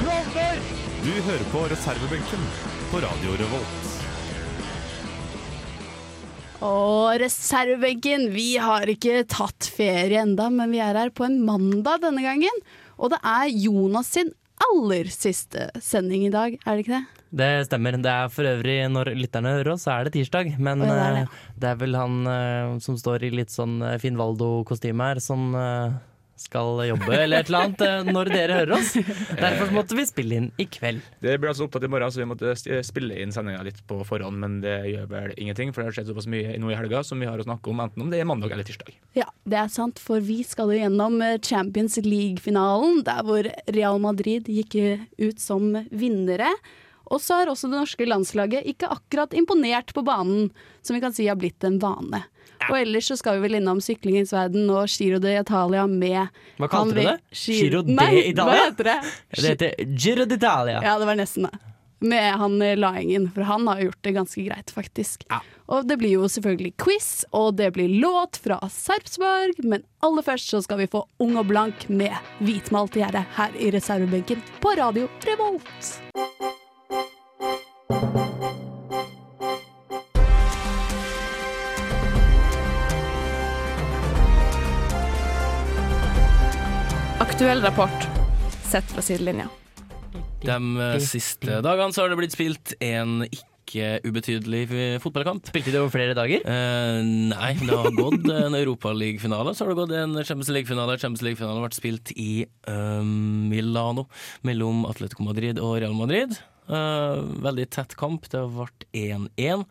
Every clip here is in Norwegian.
Du hører på reservebenken på Radio Revolt. Og reservebenken, vi har ikke tatt ferie enda, men vi er her på en mandag denne gangen. Og det er Jonas sin aller siste sending i dag, er det ikke det? Det stemmer. Det er for øvrig, når lytterne hører oss, så er det tirsdag. Men det er det. eh, det er vel han eh, som står i litt sånn eh, Finn-Valdo-kostyme her, som skal jobbe eller et eller annet eh, når dere hører oss. Derfor måtte vi spille inn i kveld. Det ble altså opptatt i morgen, så vi måtte spille inn sendinga litt på forhånd. Men det gjør vel ingenting, for det har skjedd såpass mye nå i helga som vi har å snakke om, enten om det er mandag eller tirsdag. Ja, det er sant, for vi skal jo gjennom eh, Champions League-finalen, der hvor Real Madrid gikk eh, ut som vinnere. Og så har også det norske landslaget ikke akkurat imponert på banen, som vi kan si har blitt en vane. Og ellers så skal vi vel innom syklingens verden og Giro d'Italia med Hva kalte du det? Giro Nei, d'Italia? Hva heter det? Det heter Giro d'Italia. Ja, det var nesten det. Med han Laingen, for han har gjort det ganske greit, faktisk. Og det blir jo selvfølgelig quiz, og det blir låt fra Sarpsborg, men aller først så skal vi få Ung og blank med hvitmalt gjerde her i reservebenken på Radio Revolt. Aktuell rapport sett fra sidelinja. De eh, siste dagene så har det blitt spilt en ikke ubetydelig fotballkamp. Spilte de over flere dager? Eh, nei, det har gått en Europaliga-finale, så har det gått en Champions League-finale. Champions League-finalen har vært spilt i eh, Milano mellom Atletico Madrid og Real Madrid. Eh, veldig tett kamp. Det har vært 1-1.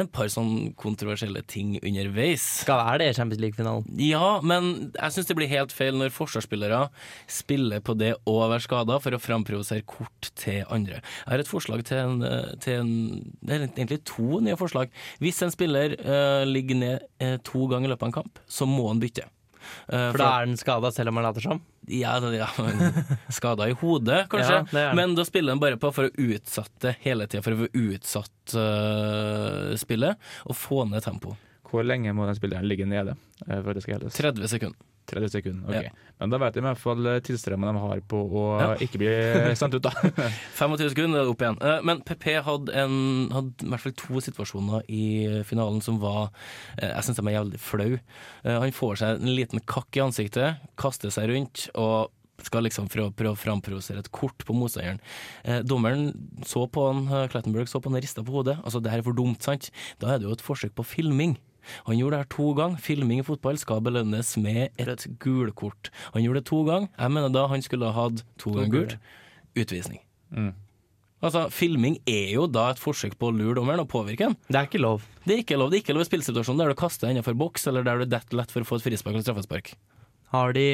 En par sånn kontroversielle ting underveis. Skal være det Champions League-finalen? Ja, men jeg syns det blir helt feil når forsvarsspillere spiller på det å være skada for å framprovosere kort til andre. Jeg har et forslag til en, eh, til en Det er egentlig to nye forslag. Hvis en spiller uh, ligger ned uh, to ganger i løpet av en kamp, så må han bytte. Eh, For da er den skada selv om han later som? ja, ja skada i hodet, kanskje. Ja, det. Men da spiller han bare på for å utsette hele tida, for å få utsatt uh, spillet og få ned tempoet. Hvor lenge må den spilleren ligge nede? eh, For det skal gjeldes? 30 sekunder. 30 sekunder. ok. Ja. Men da vet de i hvert fall tilstrømmen de har på å Ja. ikke bli sendt ut, da. 25 sekunder er opp igjen. Eh, Men PP hadde, en, hadde i hvert fall to situasjoner i finalen som var eh, Jeg syns de er jævlig flau. Han får seg en liten kakk i ansiktet, kaster seg rundt og skal liksom prøve å framprovosere et kort på motstanderen. Eh, dommeren så på han, eh, Clattenburg så på han og rista på hodet. Altså, det her er for dumt, sant? Da er det jo et forsøk på filming. Han gjorde det her to ganger. Filming i fotball skal belønnes med et gulkort. Han gjorde det to ganger. Jeg mener da han skulle ha hatt to ganger gult. Utvisning. Mm. Altså, Filming er jo da et forsøk på å lure dommeren og påvirke ham. Det er ikke lov. Det er ikke lov Det er ikke lov i spillsituasjonen der du kaster innenfor boks, eller der du detter lett for å få et frispark eller straffespark. Har de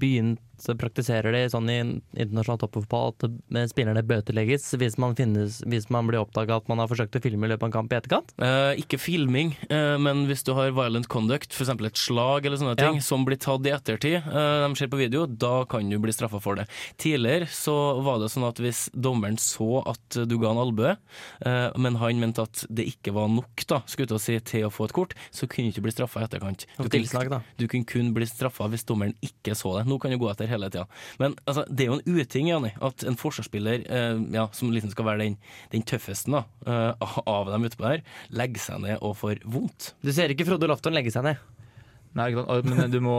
begynt, så praktiserer de sånn i internasjonal toppfotball at spillerne bøtelegges hvis man, finnes, hvis man blir oppdaga at man har forsøkt å filme i løpet av en kamp i etterkant? Eh, ikke filming, eh, men hvis du har violent conduct, f.eks. et slag eller sånne ting, Ja. som blir tatt i ettertid, eh, de ser på video, da kan du bli straffa for det. Tidligere så var det sånn at hvis dommeren så at du ga en albue, eh, men han mente at det ikke var nok da, skulle si, til å få et kort, så kunne du ikke bli straffa i etterkant. Du. Du kunne kun bli straffa hvis dommeren ikke så det. Nå kan du gå etter hele tida. Men altså, det er jo en uting, Janne, at en forsvarsspiller eh, ja, som liksom skal være den, den tøffeste da, eh, av dem ute på her, legger seg ned og får vondt. Du ser ikke Frode Lofton legge seg ned. Nei, Men du må,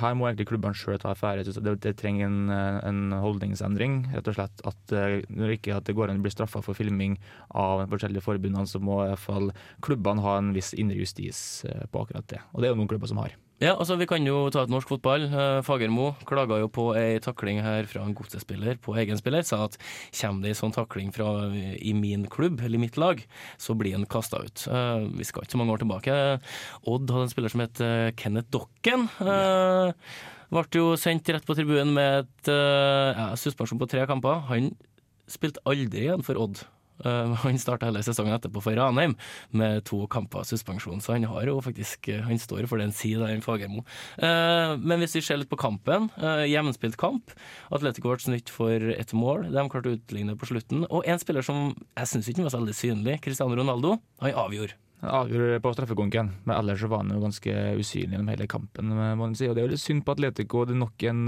her må egentlig klubbene sjøl ta affære. Det, det trenger en, en holdningsendring. rett og slett at eh, Når ikke at det går an å bli straffa for filming av forskjellige forbundene, så må i hvert fall klubbene ha en viss indre justis eh, på akkurat det. Og det er jo noen klubber som har. Ja, altså Vi kan jo ta et norsk fotball. Eh, Fagermo klaga jo på ei takling her fra en godsespiller på egen spiller. Sa at kommer det ei sånn takling fra, i min klubb, eller i mitt lag, så blir han kasta ut. Eh, vi skal ikke så mange år tilbake. Odd hadde en spiller som het eh, Kenneth Dokken. Ja. ble jo sendt rett på tribunen med et ja, suspensjon på tre kamper. Han spilte aldri igjen for Odd. Eh, han starta hele sesongen etterpå for Ranheim med to kamper suspensjon, så han har jo faktisk eh, Han står for den sida, den Fagermo. Eh, men hvis vi ser litt på kampen, jevnspilt kamp. Atletico ble snytt for ett mål. De klarte å utligne på slutten. Og en spiller som jeg syns ikke var så veldig synlig, Cristiano Ronaldo, han avgjorde. Han avgjorde på straffekonken, men ellers var han jo ganske usynlig gjennom hele kampen. må man si. Og Det er litt synd på Atletico. Det er nok en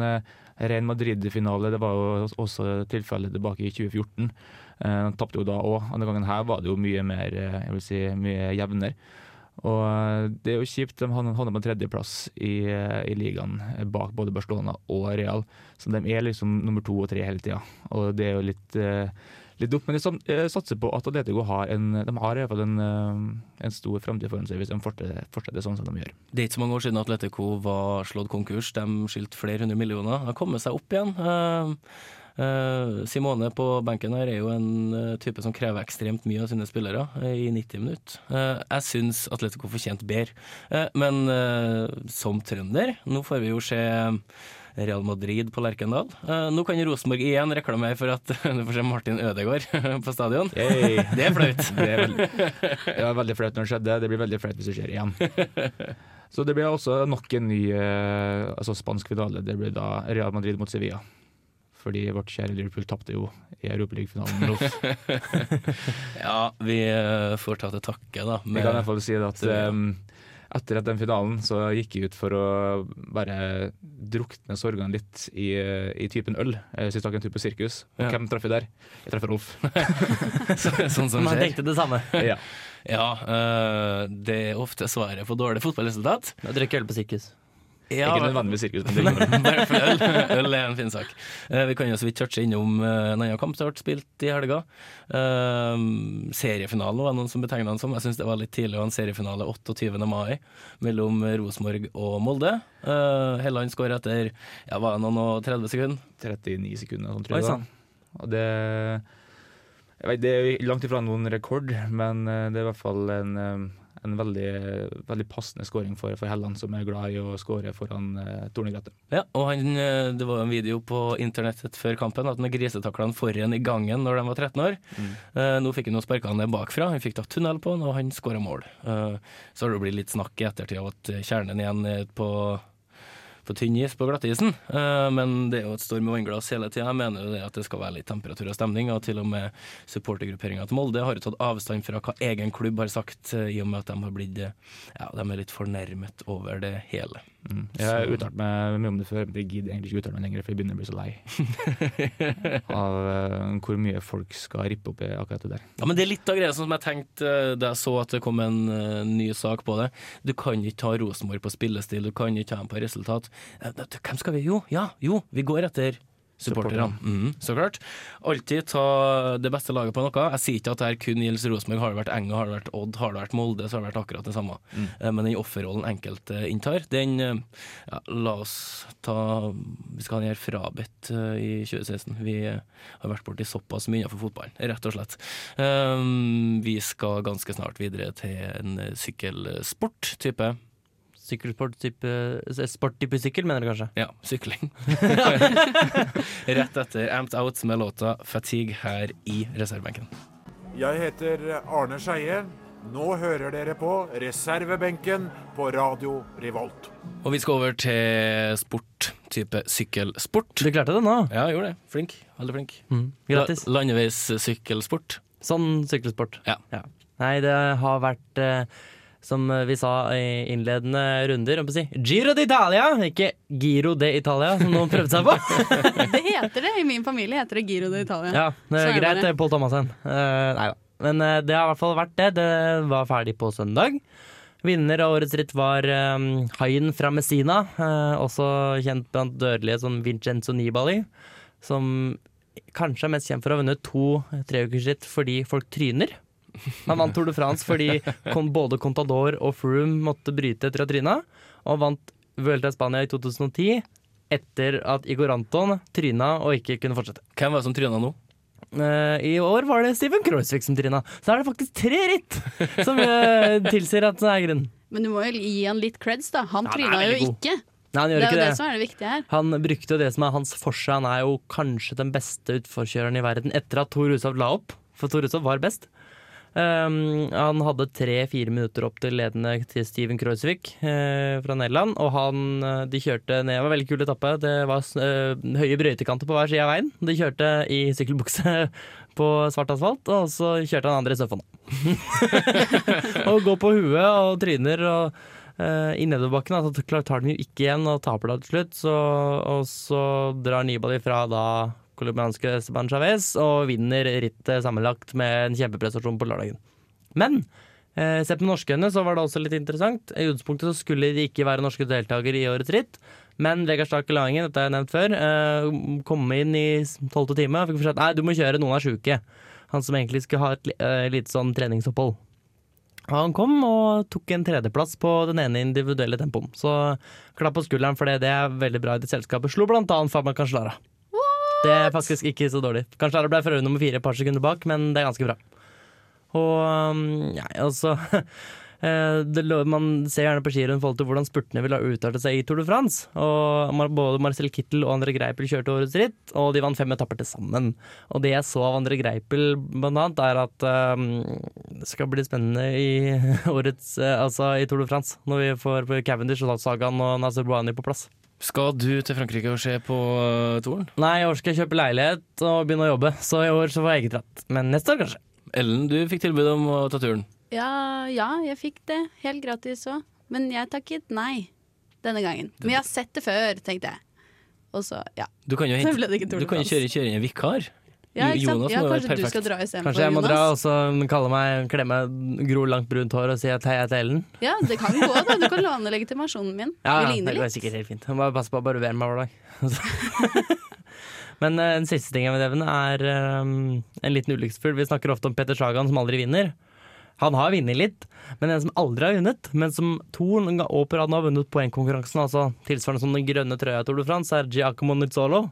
Real Madrid-finale. Det var jo også tilfellet tilbake i 2014. Han tapte jo da òg. Denne gangen her var det jo mye mer, uh, jeg vil si, mye jevnere. Og uh, det er jo kjipt. De havner på tredjeplass i, uh, i ligaen bak både Barcelona og Real. Så de er liksom nummer to og tre hele tida. Og det er jo litt litt dumt, men jeg satser på at Atletico har en, de har i hvert fall en, en stor framtid foran seg hvis de fortsetter, fortsetter sånn som de gjør. Det er ikke så mange år siden Atletico var slått konkurs. De skyldte flere hundre millioner. De har kommet seg opp igjen. Uh, Simone på benken her er jo en uh, type som krever ekstremt mye av sine spillere i 90 minutter. jeg syns Atletico fortjente bedre. men som trønder, nå får vi jo se Real Madrid på Lerkendal. Uh, nå kan Rosenborg igjen reklamere for at du får se Martin Ødegaard på stadion. Yay. Det er flaut. det, er veldig, det var veldig flaut når det skjedde. Det blir veldig flaut hvis det skjer igjen. Så det blir også nok en ny uh, altså spansk finale. Det blir da Real Madrid mot Sevilla. Fordi vårt kjære Liverpool tapte jo i Europaligafinalen. ja, vi uh, får ta til takke, da. Vi kan i hvert fall si at um, etter den finalen så gikk jeg ut for å bare drukne sorgene litt i, i typen øl. Jeg stakk en tur på sirkus. Og Ja. hvem traff jeg der? Jeg traff Rolf. sånn som Man skjer. tenkte det samme. ja. Ja, øh, det er ofte svaret på dårlig fotballresultat. Drikke øl på sirkus. Ja, Ikke nødvendigvis sirkus, men det gjorde det. Bare for øl. Øl er en fin sak. Eh, vi kan jo så vidt touche innom eh, en annen kamp som ble spilt i helga. Uh, seriefinalen var noen som betegna den som. Jeg syns det var litt tidlig å ha en seriefinale 28. mai mellom Rosenborg og Molde. Uh, Helland skårer etter ja, var det noen og 30 sekunder. 39 sekunder, sånn, tror jeg. Oi, sånn. Og det jeg vet, Det er langt ifra noen rekord, men eh, det er i hvert fall en, eh, en veldig, veldig passende skåring for, for Helland, som er glad i å skåre foran eh, Tornegrettet. Ja, og han, eh, Det var jo en video på internettet før kampen at han grisetakla han foran i gangen når de var 13 år. Eh, nå fikk han jo sparka han ned bakfra, han fikk tatt tunnel på han, og han skåra mål. Eh, så har det blitt litt snakk i ettertid av at kjernen igjen er på på tynn is på glattisen, Eh, men det er jo et storm i vannglass hele tida. Jeg mener jo det at det skal være litt temperatur og stemning, og til og med supportergrupperinga til Molde har jo tatt avstand fra hva egen klubb har sagt, eh, i og med at de har blitt eh, ja, de er litt fornærmet over det hele. Mm. Jeg har uttalt meg mye om det før, men jeg gidder egentlig ikke uttale meg lenger, for jeg begynner å bli så lei av uh, hvor mye folk skal rippe opp i akkurat det der. Ja, men Det er litt av greia som jeg tenkte uh, da jeg så at det kom en uh, ny sak på det. Du kan ikke ta Rosenborg på spillestil, du kan ikke ta dem på resultat. Hvem skal vi Jo, ja, jo, vi går etter supporterne. Mhm, så klart. Alltid ta det beste laget på noe. Jeg sier ikke at det her kun gjelder Rosenborg. Har det vært Enga, har det vært Odd, har det vært Molde, så har det vært akkurat det samme. Mm. Men den offerrollen enkelte inntar, den eh, ja, La oss ta Vi skal ha den her frabedt eh, i 2016. Vi eh, har vært borti såpass mye for fotballen, rett og slett. Um, vi skal ganske snart videre til en eh, sykkelsport-type. Sykkelsport-type Sport-type sykkel, mener du kanskje? Ja, sykling. Rett etter Amped Out med låta 'Fatigue' her i reservebenken. Jeg heter Arne Skeie. Nå hører dere på reservebenken på Radio Revolt. Og vi skal over til sport, type sykkelsport. Du klarte det nå. Ja, jeg gjorde det. Flink. Veldig flink. Mm. Grattis. La Landeveissykkelsport. Sånn sykkelsport. Ja. Nei, det har vært eh, som vi sa i innledende runder, å si, Giro d'Italia, ikke Giro d'Italia, som noen prøvde seg på. Det heter det. I min familie heter det Giro d'Italia. Ja, det er greit, det, Pål Thomassen. Uh, nei da. Men uh, det har i hvert fall vært det. Det var ferdig på søndag. Vinner av årets ritt var um, haien fra Messina, uh, også kjent blant dødelige som Vincenzo Nibali, som kanskje er mest kjent for å ha vunnet to treukersritt fordi folk tryner. Han vant Tour de France fordi både Contador og Froome måtte bryte etter tryna, og vant Vuelta i Spania i 2010 etter at Igor Anton tryna og ikke kunne fortsette. Hvem var det som tryna nå? Eh, I år var det Steven Kreuzvik som tryna. Så er det faktisk tre ritt som eh, tilsier at det er grunn. Men du må jo gi han litt creds, da. Han Ja, tryna jo god. ikke. Nei, han Det gjør er jo ikke det det. som er det viktige her. Han brukte jo det som er hans forse. Han er jo kanskje den beste utforkjøreren i verden etter at Tor Hushovd la opp. for Tor Hushovd var best. Um, han hadde tre-fire minutter opp til ledende til Steven Kreuzvik uh, fra Nederland. Og han, eh, de kjørte ned Det var veldig kul etappe. Det var uh, høye brøytekanter på hver side av veien. De kjørte i sykkelbukse på svart asfalt, og så kjørte han andre i surfhånda. og går på huet og tryner. og i nedoverbakken altså, tar de jo ikke igjen og taper da til slutt. Så, og så drar Nibali fra da colombianske Esteban Chavez og vinner rittet sammenlagt med en kjempeprestasjon på lørdagen. Men eh, sett med norske øyne så var det også litt interessant. I utgangspunktet så skulle det ikke være norske deltakere i årets ritt. Men Vegard Stake Langen, dette har jeg nevnt før, eh, kom inn i tolvte time og fikk beskjed nei, du må kjøre, noen er sjuke. Han som egentlig skulle ha et eh, lite sånn treningsopphold. Han kom og tok en tredjeplass på den ene individuelle tempoen. Så klapp på skulderen for det. Det er veldig bra i det selskapet. Slo blant annet Fabian Cancellara. Det er faktisk ikke så dårlig. Kanskje det ble øvrig nummer fire et par sekunder bak, men det er ganske bra. Og nei, altså eh, det, Man ser gjerne på skirenn i forhold til hvordan spurtene vil ha utartet seg i Tour de France. Og Både Marcel Kittel og André Greipel kjørte årets ritt, og de vant fem etapper til sammen. Og det jeg så av André Greipel, blant annet, er at um, det skal bli spennende i årets eh, Altså i Tour de France, når vi får Cavendish og Sagan og Nazar Bouhani på plass. Skal du til Frankrike og se på uh, Toren? Nei, i år skal jeg kjøpe leilighet og begynne å jobbe, så i år så får jeg eget ratt. Men neste år, kanskje. Ellen, du fikk tilbud om å ta turen. Ja, ja, jeg fikk det. Helt gratis òg. Men jeg takket nei denne gangen. Men jeg har sett det før, tenkte jeg. Og så, ja. Du kan jo, hente, ikke du kan jo kjøre, kjøre inn en vikar. Ja? Jonas ja, kanskje du skal dra istedenfor, Kanskje jeg må dra og så kalle meg, klemme, gro langt brunt hår og si at hei, jeg heter Ellen. Ja, det kan gå, da. Du kan låne legitimasjonen min. Ja, det går sikkert helt fint. Jeg må bare passe på å barbere meg hver dag. Men uh, den siste ting jeg vil nevne, er um, en liten ulykkesfugl. Vi snakker ofte om Petter Sagan som aldri vinner. Han har vunnet litt, men en som aldri har vunnet, men som to år på rad har vunnet poengkonkurransen, altså tilsvarende som den grønne trøya i Tour de France, er Giacomo Nizzolo.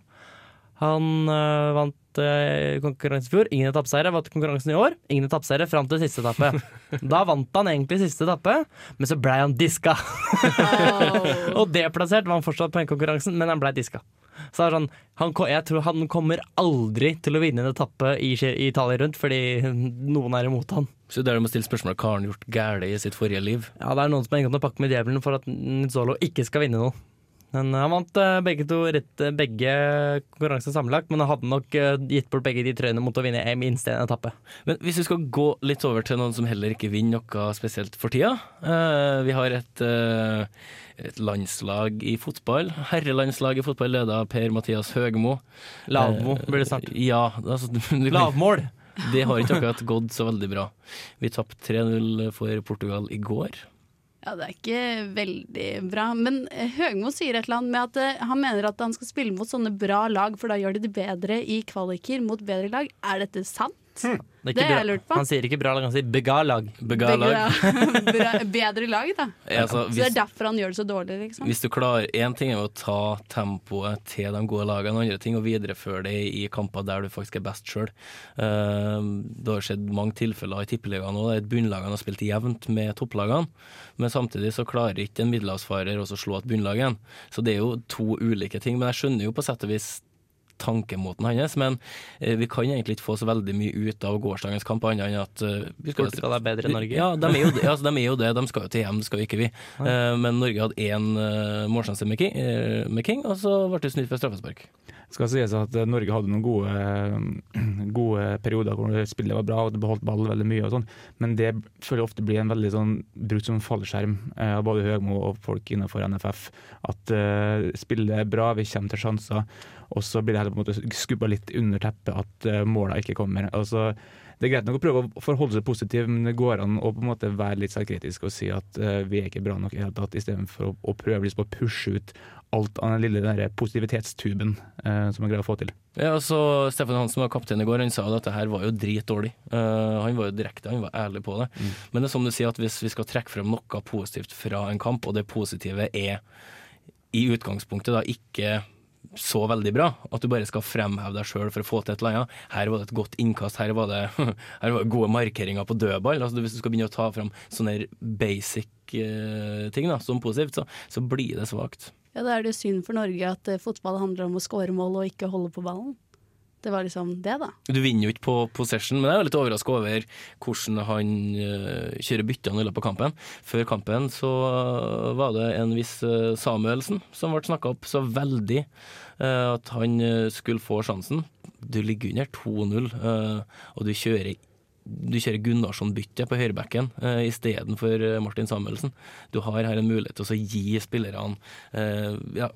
Han øh, vant øh, konkurransen i fjor. Ingen etappeseiere. Vant konkurransen i år. Ingen etappeseiere fram til siste etappe. Da vant han egentlig siste etappe, men så ble han diska. og deplassert var han fortsatt poengkonkurransen, men han ble diska. Så det er sånn, han, jeg tror han kommer aldri til å vinne en etappe i, i Italia rundt, fordi noen er imot han. Så det er du må stille spørsmål hva har han gjort galt i sitt forrige liv. Ja, det er noen som har inngått en pakke med djevelen for at Nizzolo ikke skal vinne noe. Men han vant eh, begge, to, rett, begge konkurranser sammenlagt, men han hadde nok eh, gitt bort begge de trøyene mot å vinne en- minst én etappe. Men hvis vi skal gå litt over til noen som heller ikke vinner noe spesielt for tida. eh, vi har et, eh, et landslag i fotball. Herrelandslag i fotball ledet av Per-Mathias Høgmo. Lavmo Eh, blir det snart. Ja, altså, Lavmål! Det har ikke akkurat gått så veldig bra. Vi tapte 3-0 for Portugal i går. Ja, det er ikke veldig bra. Men eh, Høgmo sier et eller annet med at eh, han mener at han skal spille mot sånne bra lag, for da gjør de det bedre i kvaliker mot bedre lag. Er dette sant? Det, er Det har jeg lurt på. Han sier ikke bra lag, han sier begalag. begalag. Bedre lag, da. Ja, altså, Så det er derfor han gjør det så dårlig, liksom. hvis du klarer Én ting er å ta tempoet til de gode lagene, andre ting å videreføre det i kamper der du faktisk er best sjøl. det har skjedd mange tilfeller i tippeligaen nå der bunnlagene har spilt jevnt med topplagene, men samtidig så klarer ikke en middelhavsfarer å slå et bunnlag igjen. Så det er jo to ulike ting. Men jeg skjønner jo på sett og vis tankemåten hans, men eh, vi kan egentlig ikke få så veldig mye ut av gårsdagens kamp, annet enn at uh, vi skal Portugal er bedre enn Norge. Ja, de er jo det. Altså, de, er jo det. de skal jo til EM, det skal jo ikke vi. Uh, men Norge hadde én uh, målsjanse med, King, med King, og så ble det snytt for straffespark. skal sies at Norge hadde noen gode, gode perioder hvor spillet var bra og det beholdt ball veldig mye, og sånn, men det føler jeg ofte blir en veldig sånn brukt som fallskjerm av både Høgmo og folk innenfor NFF. At spillet er bra, vi kommer til sjanser, og så blir det heller på en måte skubba litt under teppet at uh, måla ikke kommer. Altså, det er greit nok å prøve å forholde seg positiv, men det går an å på en måte være litt selvkritisk og si at uh, vi er ikke bra nok i det hele tatt, istedenfor å, å prøve liksom å pushe ut alt av den lille der positivitetstuben uh, som man greier å få til. Ja, altså, Stefan Hansen var kaptein i går, han sa at dette her var jo dritdårlig. Uh, han var jo direkte, han var ærlig på det. Men det er som du sier, at hvis vi skal trekke frem noe positivt fra en kamp, og det positive er i utgangspunktet da ikke så veldig bra, at du bare skal fremheve deg sjøl for å få til et eller annet. Her var det et godt innkast, her var det, her var det gode markeringer på dødball. Altså, hvis du skal begynne å ta fram sånne basic eh, ting da, som positivt, så, så blir det svakt. Ja, Da er det synd for Norge at eh, fotball handler om å skåre mål og ikke holde på ballen. Det var liksom det, da. Du vinner jo ikke på possession, men jeg er litt overraska over hvordan han eh, kjører byttene i løpet av kampen. Før kampen så var det en viss eh, Samuelsen som ble snakka opp så veldig eh, at han skulle få sjansen. Du ligger under 2-0, eh, og du kjører du kjører Gunnarsson-bytte på høyrebacken uh, istedenfor Martin Samuelsen. Du har her en mulighet til å gi spillerne uh, ja,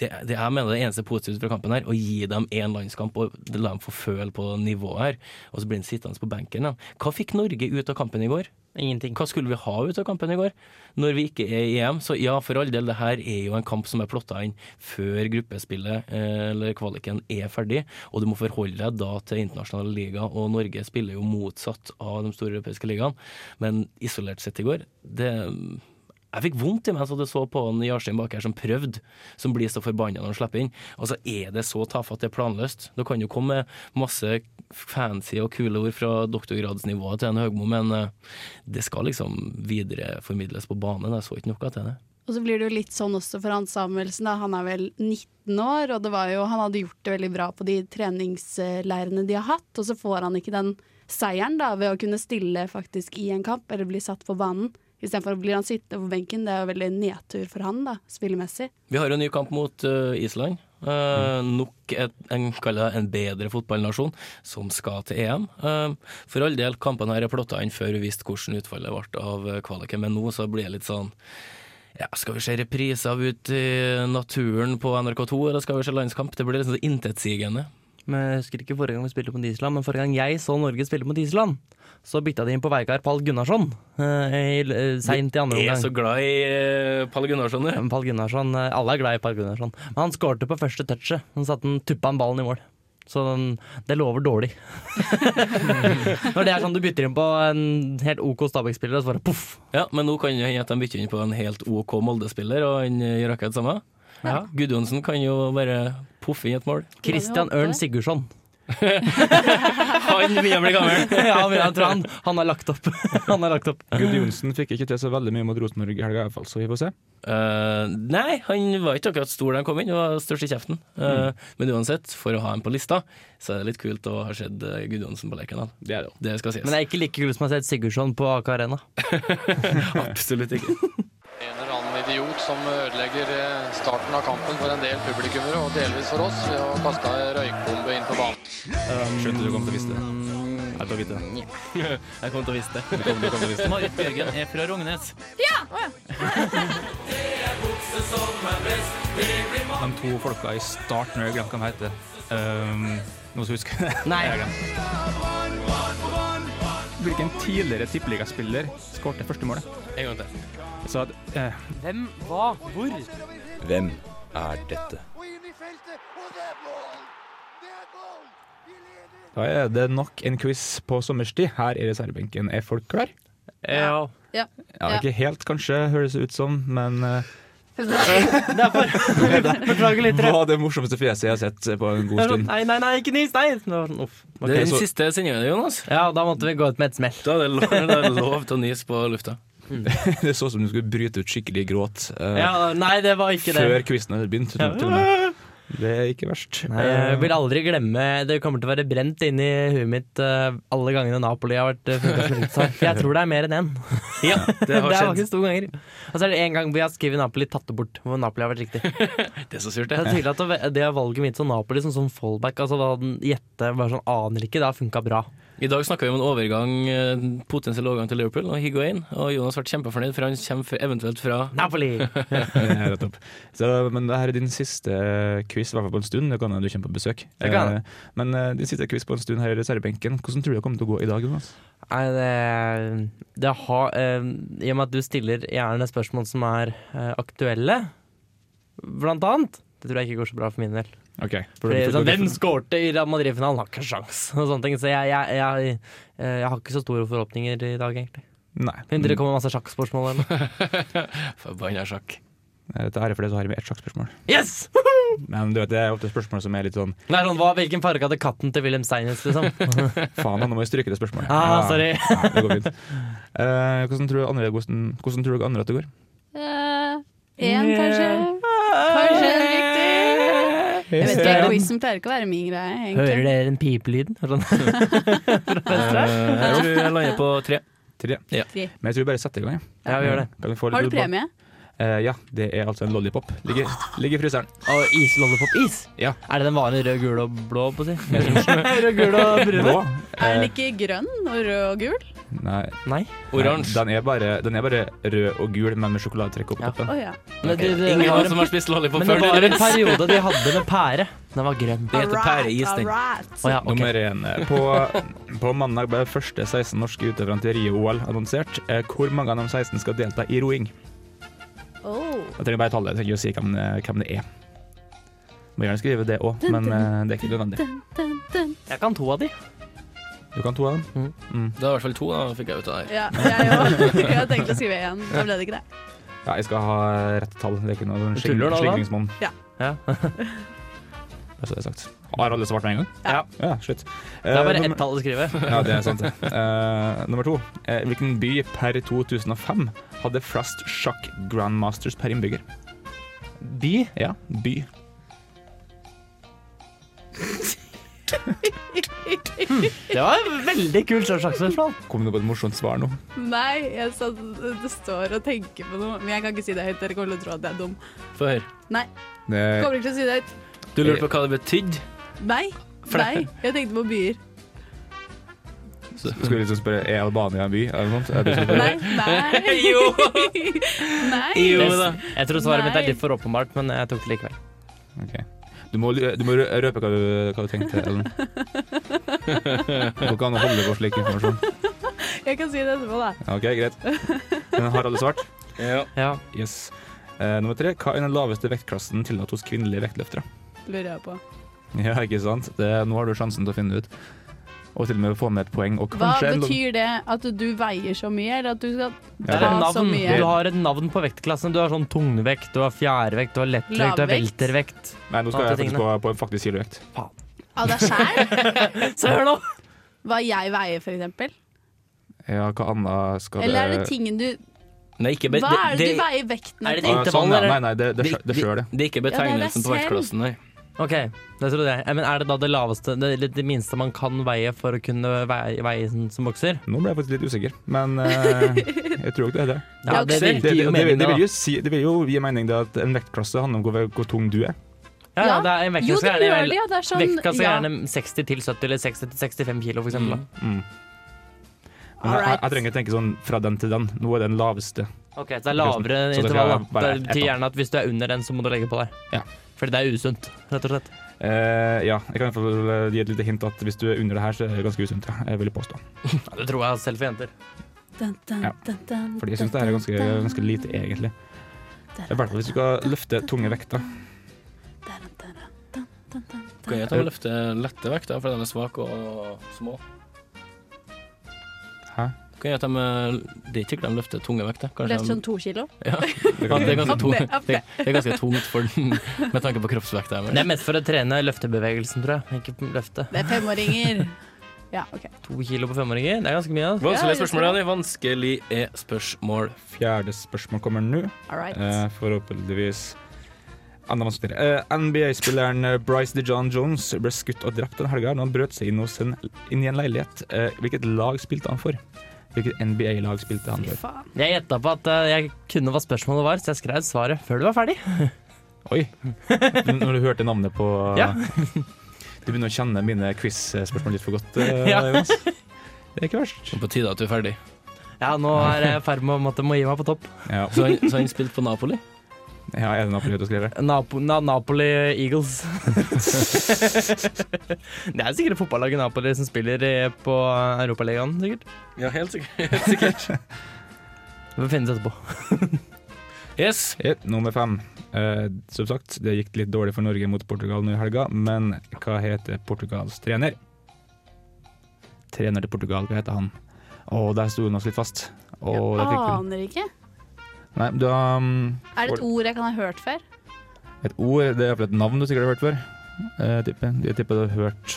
det, det jeg mener det eneste positive fra kampen her, å gi dem én landskamp og la dem få føle på nivået her, og så blir han sittende på benken. Ja. Hva fikk Norge ut av kampen i går? Ingenting. Hva skulle vi ha ut av kampen i går? Når vi ikke er i EM, så ja, for all del, det her er jo en kamp som er plotta inn før gruppespillet eh, eller kvaliken er ferdig, og du må forholde deg da til internasjonale liga, og Norge spiller jo motsatt av de store europeiske ligaene. Men isolert sett i går, det jeg fikk vondt i meg så det så på en Jarstein bak her som prøvde, som blir så forbanna når han slipper inn. Altså, er det så tafatt det er planløst? Det kan jo komme masse fancy og kule ord fra doktorgradsnivået til en Høgmo, men eh, det skal liksom videreformidles på banen. Jeg så ikke noe til det. Og så blir det jo litt sånn også for Hans Samuelsen. Da. Han er vel 19 år, og jo, han hadde gjort det veldig bra på de treningsleirene de har hatt. Og så får han ikke den seieren da, ved å kunne stille faktisk i en kamp, eller bli satt på banen. Istedenfor blir han sittende på benken. Det er jo veldig nedtur for han, da, spillemessig. Vi har jo en ny kamp mot uh, Island. Uh, nok et, en, det, en bedre fotballnasjon som skal til EM. Uh, for all del, kampene her er plotta inn før vi visste hvordan utfallet ble av kvaliken, men nå så blir det litt sånn ja, Skal vi se repriser ut i naturen på NRK2, eller skal vi se landskamp? Det blir litt sånn intetsigende. Men jeg husker ikke forrige gang vi spilte mot Island, men forrige gang jeg så Norge spille mot Island, så bytta de inn på Veikar Pall Gunnarsson uh, seint i andre omgang. Du er så glad i uh, Pall Gunnarsson, du. Pall Gunnarsson, Alle er glad i Pall Gunnarsson. Men han skårte på første touchet. Han satte den, tuppa en ballen i mål. Så den, det lover dårlig. Når det er sånn du bytter inn på en helt OK Stabæk-spiller, og så bare poff. Ja, men nå kan det hende at de bytter inn på en helt OK Molde-spiller, og han gjør akkurat det samme. Ja. Gudjonsen kan jo bare poffe inn et mål. Christian Ørn Sigurdsson. han begynner å bli gammel. ja, men jeg tror han, han, har lagt opp. han har lagt opp. Gud Johnsen fikk ikke til så veldig mye mot Rosenborg i helga, iallfall, så vi får se. Uh, nei, han var ikke akkurat stor da han kom inn, det var størst i kjeften. Uh, mm. Men uansett, for å ha ham på lista, så er det litt kult å ha sett uh, Gudjonsen på Lerkendal. Det er det. Det skal sies. Men det er ikke like kult som å ha sett Sigurdsson på AK Arena. Absolutt ikke. En eller annen idiot som ødelegger starten av kampen for en del publikummere, og delvis for oss, ved å kaste ei røykbombe inn på banen. Um, Skjønte du kom til å vise det. Jeg kom til å vite det. Jeg kom til å vise det. Du kom, du kom til å vise det. Marit Bjørgen er fra Rognes. Ja! De to folka i starten, jeg glemte hva de heter. Um, noen som husker det? Nei. Hvilken tidligere tippeligaspiller skårte første målet? En gang til. Så, eh, Hvem, hva, hvor? Hvem er dette? Da er det nok en quiz på sommerstid. Her i reservebenken. Er folk klar? Ja. Ja. Ja, ikke helt, kanskje, høres det ut som, men Derfor. Beklager litt. Hva er det morsomste fjeset jeg har sett på en god stund? Nei, nei, nei, ikke nys! Nei! Uff. Det er den så... siste sendinga Jonas. Ja, da måtte vi gå ut med et smell. Da er det lov, det er lov til å nyse på lufta. det så ut som du skulle bryte ut skikkelig gråt uh, ja, nei, det var ikke før det. quizen hadde begynt. Til, til med. Det er ikke verst. Nei, jeg vil aldri glemme Det kommer til å være brent inn i huet mitt uh, alle gangene Napoli har vært uh, jeg tror det er mer enn én. Ja, det har er skjedd. faktisk to ganger. Og så er det én gang vi har skrevet Napoli, tatt det bort. Hvor Napoli har vært riktig. Det er så surt, Det er det. at det- er valget mitt som Napoli som sånn fallback, altså gjette, bare sånn aner ikke, det har funka bra. I dag snakker vi om en overgang, eh, potensiell overgang til Liverpool og Higuain, og Jonas ble kjempefornøyd, for han kommer eventuelt fra Napoli! Ja, rett. Så, men det her er din siste quiz, i hvert fall på en stund. Det kan hende du kommer på besøk. Det kan. Eh, Men eh, din siste quiz på en stund her i reservebenken. Hvordan tror du det kommer til å gå i dag, Jonas? Nei, det, det har eh, I og med at du stiller gjerne spørsmål som er eh, aktuelle, blant annet, det tror jeg ikke går så bra for min del. Ok. Fordi, sånn, hvem skårte i Real Madrid-finalen? Har ikke sjans og sånne ting. Så jeg, jeg, jeg, eh, jeg har ikke så store forhåpninger i dag, egentlig. Nei. Mindre det kommer masse sjakkspørsmål eller noe. Forbanna sjakk. Dette er fordi for det så har vi ett sjakkspørsmål. Yes! Men du vet, det er ofte spørsmål som er litt sånn er sånn, hva, Hvilken farge hadde katten til Wilhelm Steinitz, liksom? Faen, nå må vi stryke det spørsmålet. Ah, sorry. Ja, det går fint. Uh, hvordan, tror du andre, hvordan, hvordan tror du andre at det går? Én, kanskje? Kanskje riktig? Jeg vet ikke, en- Quizen pleier ikke å være min greie, egentlig. Hører dere den pipelyden? Sånn. Jeg tror jeg lander på tre. Tre. Ja. Tre. Men jeg tror vi bare setter i gang. Ja, vi gjør det. Kan vi få litt Har du lyd på? premie? Eh, ja, det er altså en lollipop. Ligger, ligger i fryseren. Og is, lollipop-is? Ja. Er det den vanlige rød, gul og blå, på å si? rød, gul og brun? Blå. Er den Eh, ikke grønn og rød og gul? Nei. Nei. Oransje. Den er, bare, den er bare rød og gul, men med sjokoladetrekk opp Ja. toppen. Oh, ja. Men det, det, Ingen har som har spist lollipop men det var en periode de hadde med pære. Den var grønn. Det heter pæreis, den. Oh, ja, okay. Nummer én. På, på mandag ble de første 16 norske utøverne til Rio-OL annonsert. Eh, Hvor mange av de 16 skal delta i roing? Oh. Jeg trenger bare tallet, jeg trenger ikke å si hvem, det- hvem det er. Må gjerne skrive det òg, men eh, det er ikke nødvendig. Jeg kan to av de. Du kan to av dem. Mm. Det var i hvert fall to, da fikk jeg ut av det her. Ja, jeg òg. Jeg hadde tenkt å skrive én, da ble det ikke det. Ja, jeg skal ha rette tall. Det er ikke noe slingringsmonn. Ja. Bare så det er sagt. Har alle svart med en gang? Ja. Ja, slutt. Det er bare Eh, ett tall å skrive. Ja, det er sant. det. Eh, nummer to. Uh, hvilken by per 2005 hadde flest sjakk grandmasters per innbygger? By? Ja, by. Det var en veldig kult sjakkspørsmål. Kom du på et morsomt svar nå? Nei, jeg sa det står og tenker på noe, men jeg kan ikke si det høyt. Dere kommer til å tro at jeg er dum. Få høre. Nei, Det, kommer ikke til å si det høyt. Du lurte på hva det betydde? Nei, nei, jeg tenkte på byer. skulle liksom spørre er Albania en by, Er det sånt? Er det Nei, nei. Jo. nei. Jo Jeg, da. jeg tror svaret mitt er litt for åpenbart, men jeg tok det likevel. Ok. Du må, du må røpe hva du, hva du tenkte, Ellen. Du kan holde på slik informasjon. Jeg kan si det etterpå, da. Ok, greit. Men har alle svart? Ja. Ja. Yes. Uh, nummer tre. Hva er den laveste vektklassen tillatt hos kvinnelige vektløftere? Lurer jeg på. Ja, ikke sant? Det, nå har du sjansen til å finne det ut. Og til og med få med et poeng. Og Hva betyr det? At du veier så mye, eller at du skal Det er ta et så mye? Du har et navn på vektklassen. Du har sånn tungvekt, du har fjærvekt, du har lettvekt, du har weltervekt. Nei, nå skal jeg faktisk tingene. på, på en faktisk kilevekt. Av deg sjæl? så hør nå! Hva jeg veier, for eksempel? Ja, hva annet skal det Eller er det det tingen du Nei, ikke be Hva er det du veier vekten er det? Ah, intervall, sånn, ja. eller? Nei, nei, det, det, det, det det. Det er ikke betegnelsen på vektklassen, nei. Ok, det trodde jeg. Eh, Men er det da det laveste, det, det, det minste man kan veie for å kunne veie, veie som, som bokser? Nå ble jeg faktisk litt usikker, men eh, jeg tror ikke det er det. Ja, det, vil, Det, det det, jo det, vil jo si, det vil jo gi mening det at en vektklasse handler om hvor, hvor tung du er. Ja, ja, det er en Jo, vektklasse det gjerne gjør det, ja. Det er sånn Vektklasse ja. gjerne 60 til 70 eller 60 til 65 kilo, for eksempel. Mm. Men jeg, jeg, jeg trenger ikke tenke sånn fra den til den. Nå er den laveste. Ok, Så det er lavere intervall. Det betyr gjerne at hvis du er under den, så må du legge på deg. Ja. Fordi det er usunt, rett og slett. Eh, ja, jeg kan i hvert fall eh, gi et lite hint at hvis du er under det her, så er det ganske usunt. Ja. Jeg vil påstå. Ja, det tror jeg selv for jenter. Dun, dun, Ja. dun, dun, Fordi jeg syns det her er ganske, ganske lite, egentlig. I hvert fall hvis du skal løfte tunge vekter. Kan jeg ta og løfte lette vekter, fordi den er svak og små? Hæ? Kan ta de, Det er ikke de løfter tunge vekter. Kanskje sånn to kilo? Ja, ja, det er ganske Opp tungt. Det, det er ganske tungt for den, med tanke på kroppsvekta. Det er mest for å trene løftebevegelsen, tror jeg. Ikke løfte. Det er femåringer. Ja, OK. To kilo på femåringer, det er ganske mye. Altså. Vanskelig spørsmål, tror Vanskelig er spørsmål. Fjerde spørsmål kommer nå. Right. Eh, forhåpentligvis enda vanskeligere. Eh, NBA-spilleren Bryce DeJohn Jones ble skutt og drept den helga da han brøt seg inn, hos en, inn i en leilighet. Eh, hvilket lag spilte han for? Hvilket NBA-lag spilte han for? Jeg gjetta på at eh, jeg kunne hva spørsmålet var, så jeg skrev svaret før du var ferdig. Oi! Når du hørte navnet på Ja. Du begynner å kjenne mine quiz-spørsmål litt for godt, eh, Ja. Jonas. Det er ikke verst. Det er På tide at du er ferdig. Ja, nå er jeg i ferd med å måtte må gi meg på topp. Ja, Så han spilte på Napoli? Ja er det Napoli du skriver? Napo Na Napoli Eagles. det er sikkert fotballaget Napoli som spiller i- på Europaligaen, sikkert. Ja, helt sikkert. Helt sikkert. Det får finnes etterpå. Yes. Yep, nummer fem. Uh, som sagt, det gikk litt dårlig for Norge mot Portugal nå i helga, men hva heter Portugals trener? Trener til Portugal, hva heter han? Å, der sto hun oss litt fast. Å, jeg. Aner ikke. Nei, du har um, Er det et ord jeg kan ha hørt før? et ord, det er iallfall et navn du sikkert har hørt før. Eh, Jeg tipper, jeg tipper du har hørt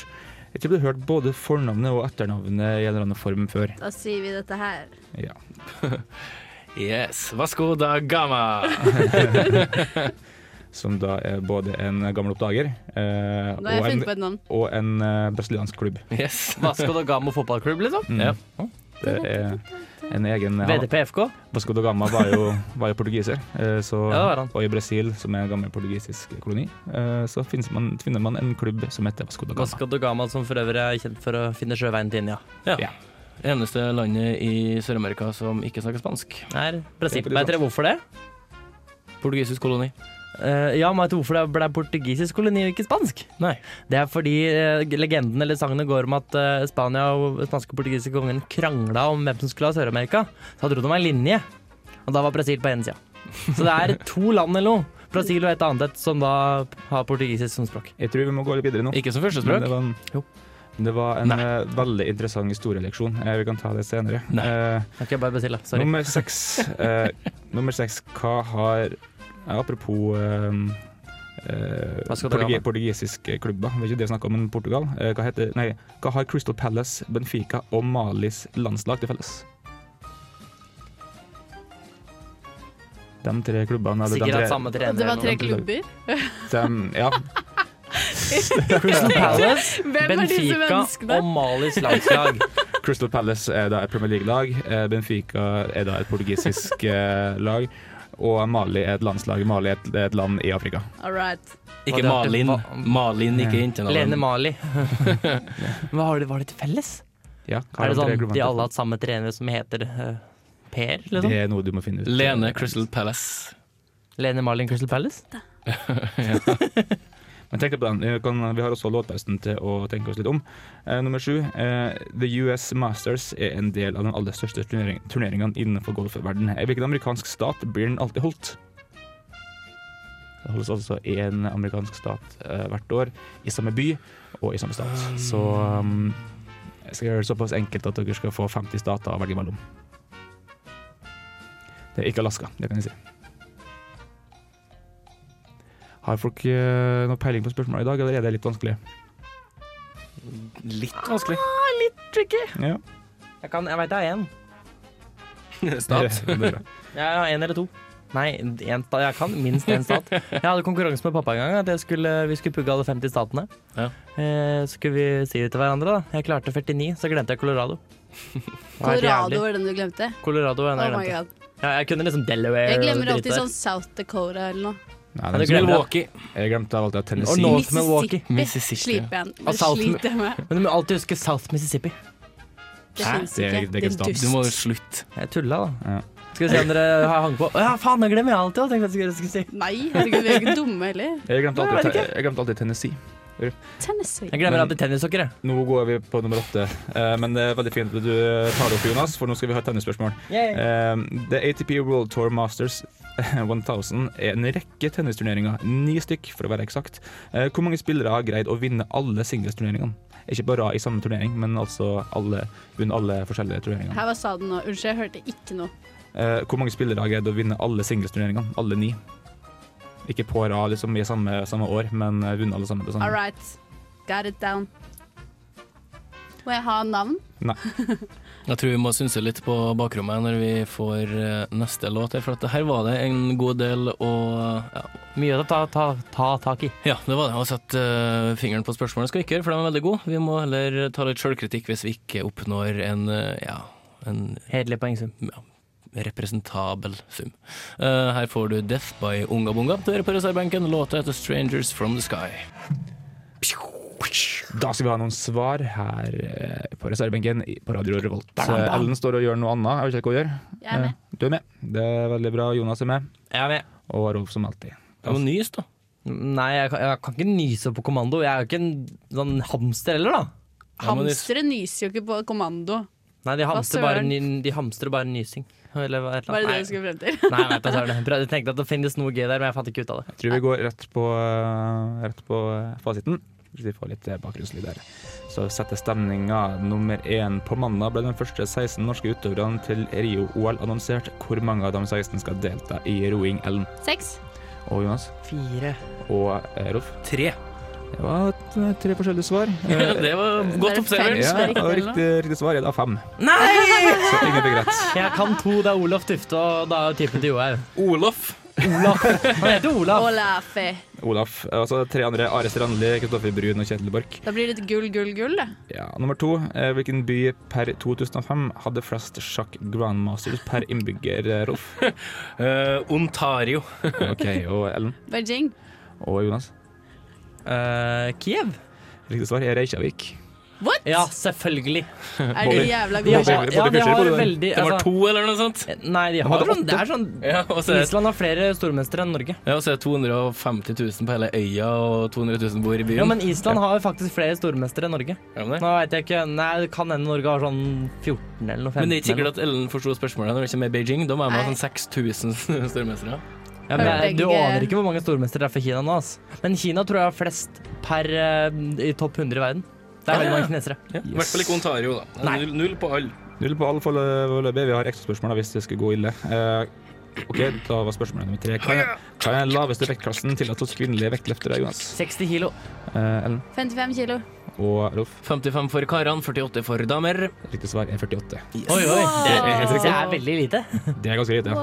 Jeg tipper du har hørt både fornavnet og etternavnet i en eller annen form før. Da sier vi dette her. Ja. Yes. Vasco da Gama. som da er både en gammel oppdager eh, og, en, og en eh, brasiliansk klubb. Yes. Vasco da Gama fotballklubb, liksom? Mm. Ja. Det er en egen VDP-FK? Vasco da Gama var jo, var jo portugiser, eh, så, Ja, og i Brasil, som er en gammel portugisisk koloni, eh, så man, finner man en klubb som heter Vasco da Gama. Vasco da Gama, som for øvrig er kjent for å finne sjøveien til India. Ja. Eneste landet i Sør-Amerika som ikke snakker spansk. Nei, Brasil. Det er Vet dere hvorfor det? Portugisisk koloni. Eh, ja, men vet du hvorfor det ble portugisisk koloni og ikke spansk? Nei. Det er fordi uh, legenden eller sagnet går om at uh, Spania og spanske og portugisiske kongen krangla om hvem som skulle ha Sør-Amerika. Så hadde de om ei linje, og da var Brasil på ene sida. Så det er to land eller noe. Brasil og et annet et som da har portugisisk som språk. Jeg tror vi må gå litt videre nå. Ikke som første førstespråk. Det var en, Jo. det var en Nei. eh, veldig interessant historieleksjon. Eh, vi kan ta det senere. Nei. Uh, okay, bare bestille. Sorry. nummer seks. Eh, nummer seks. Hva har Apropos eh, eh, Hva skal det portugi være? portugisiske klubber, det er ikke det jeg snakker om, men Portugal. Eh, hva, heter, nei, hva har Crystal Palace, Benfica og Malis landslag til felles? De tre klubbene eller de tre- samme trener. Det var tre klubber. de, Ja, Crystal Palace, Benfica og Malis landslag. Crystal Palace er da et Premier League-lag, eh, Benfica er da et portugisisk lag, og Mali er et landslag. Mali er et, er et land i Afrika. All right. Ikke Malin. Malin, ikke Ja. jentenavn. Lene Mali. Hva har de, var det til felles? Ja, Er det de sånn de alle har hatt samme trener som heter uh, Per, liksom? Det er noe du må finne ut. Lene Crystal Palace. Lene Malin Crystal Palace? Men tenk deg på den. Kan, vi har også låtpausen til å tenke oss litt om. Eh, nummer sju. Eh, The US Masters er en del av den aller største turnering, turneringene innenfor golfverden. Hvilken amerikansk stat blir den alltid holdt? Det holdes altså én amerikansk stat eh, hvert år, i samme by og i samme stat. Så um, jeg skal gjøre det såpass enkelt at dere skal få 50 stater å velge mellom. Det er ikke Alaska, det kan jeg si. Har folk uh, noe peiling på spørsmålet i dag, eller er det litt vanskelig? Litt vanskelig. Tricky. Ja. Jeg, kan, jeg veit jeg har én. Stat. Ja, ja, bra. Jeg har én eller to. Nei, en stat. jeg kan minst én stat. Jeg hadde konkurranse med pappa en gang. At jeg skulle, vi skulle pugge alle 50 statene. Ja. Eh, skulle vi si det til hverandre. da Jeg klarte 49, så glemte jeg Colorado. Colorado var den du glemte. Colorado var den Oh jeg my glemte. Ja, jeg kunne liksom Delaware. Jeg glemmer alltid sånn South Dakota eller noe. Nei, den jeg. Milwaukee. Jeg glemte alltid at Og Tennessee North Milwaukee. Mississippi. Sliter jeg, Og det sliter jeg med. Men du må alltid huske South Mississippi. Det Hæ? Det er- ikke. det er dust. Du må slutte. Jeg tulla, da. Ja. Skal vi se om dere har hang på. Å ja, faen, det glemmer jeg alltid. Jeg tenkte jeg skulle si. Nei, herregud, vi er ikke dumme heller. Jeg glemte alltid, jeg glemte alltid Tennessee. Tennessee. Jeg glemmer alltid tennissokker. jeg. Nå går vi på nummer åtte, eh, men det er veldig fint at du tar det opp, Jonas, for nå skal vi ha et tennisspørsmål. Eh, The ATP World Tour Masters 1000 er en rekke tennisturneringer, ni stykk for å være eksakt. Eh, Hvor mange spillere har greid å vinne alle singlesturneringene? Ikke bare i samme turnering, men altså alle, vunnet alle forskjellige turneringer. Her, hva sa du nå? Unnskyld, jeg hørte ikke noe. Eh, Hvor mange spillere har greid å vinne alle singlesturneringene? Alle ni. Ikke på rad liksom, i samme, samme år, men eh, vunnet alle sammen All right. Got it down. Må jeg ha navn? Nei. Jeg tror vi må synse litt på bakrommet når vi får eh, neste låt. For at her var det en god del å ja, Mye å ta, ta, ta tak i. ja, det var det. Å sette uh, fingeren på spørsmålet skal vi ikke gjøre, for de er veldig gode. Vi må heller ta litt sjølkritikk hvis vi ikke oppnår en, uh, ja, en Hederlig poengsum. ja, representabel sum. Uh, her får du Death by Unga Bunga. dere på reservebenken. Låta heter Strangers From The Sky. Da skal vi ha noen svar her eh, på reservebenken på Radio Revolt. Ellen står og gjør noe annet. Jeg vet ikke hva hun gjør. Jeg er med. Eh, Du er med. Det er veldig bra. Jonas er med. Jeg er med. Og Rolf som alltid. Det var nys, da. Nei, jeg kan, jeg kan ikke nyse på kommando. Jeg er jo ikke en sånn hamster heller, da. Hamstere nyser jo ikke på kommando. Nei, de hamstrer bare, ny, de hamstrer bare nysing. Eller et eller Var det det du skulle frem til? Nei, jeg vet. Jeg tenkte at det finnes noe gøy der, men jeg fant ikke ut av det. Jeg tror vi går rett på, eh, rett på eh, fasiten. Hvis vi får litt eh, bakgrunnslyd her. Så setter stemninga. Nummer én på mandag ble de første 16 norske utøverne til Rio-OL annonsert. Hvor mange av de 16 skal delta i roing, Ellen Seks. og Jonas? Fire. Og Rolf? Tre. Det var eh, tre forskjellige svar. Ja, det var Er godt det observert. ja, er og riktig, riktig svar er da fem. Nei! Så ingen fikk rett. Jeg kan to. Det er Olof Tufte og da typen til Johaug. Olof. Olaf. Han heter Olaf. Olaf. Olaf. Altså tre andre. Are Strandli, Kristoffer Brun og Kjetil Borch. Da blir det gull, gull, gull, det. Ja, nummer to. Eh, Hvilken by per 2005 hadde flest sjakk grandmasters per innbygger, eh, Rolf? uh, Ontario. OK, og Ellen? Beijing. Og Jonas? Eh, Kiev. Riktig svar er Reykjavik. What? Ja, selvfølgelig. Er du jævla De har, god? ja, de har veldig Det var altså, to, eller noe sånt? Nei, de har sånn, det er sånn Ja, Island har flere stormestere enn Norge. ja, og så er det 250 000 på hele øya, og 200 000 bor i byen. Ja, men Island har faktisk flere stormestere enn Norge. Det? Nå vet jeg ikke, nei, Det kan hende Norge har sånn 14 eller noe. 15 Men det er ikke sikkert at Ellen forsto spørsmålet når vi kommer i Beijing. Da må jeg ha sånn 6000 stormestere. Ja, men jeg, Du aner ikke hvor mange stormestere det er for Kina nå. ass. Men Kina tror jeg har flest per eh, i topp 100 i verden. Det er veldig mange kinesere. Ja, I hvert fall ikke Ontario, da. Nei. Null, null på alle. Null på alle foreløpig. Vi har ekstraspørsmål da, hvis det skulle gå ille. Eh, OK, da var spørsmålet nummer tre. Hva er, hva er den laveste vektklassen tillatt hos kvinnelige vektløftere, Jonas? 60 kilo. Eh, Ellen 55 kilo. Og Rolf? 55 for karene, 48 for damer. Riktig svar er 48. Oi, oi. Det, er helt riktig. det er veldig lite. Det er ganske lite.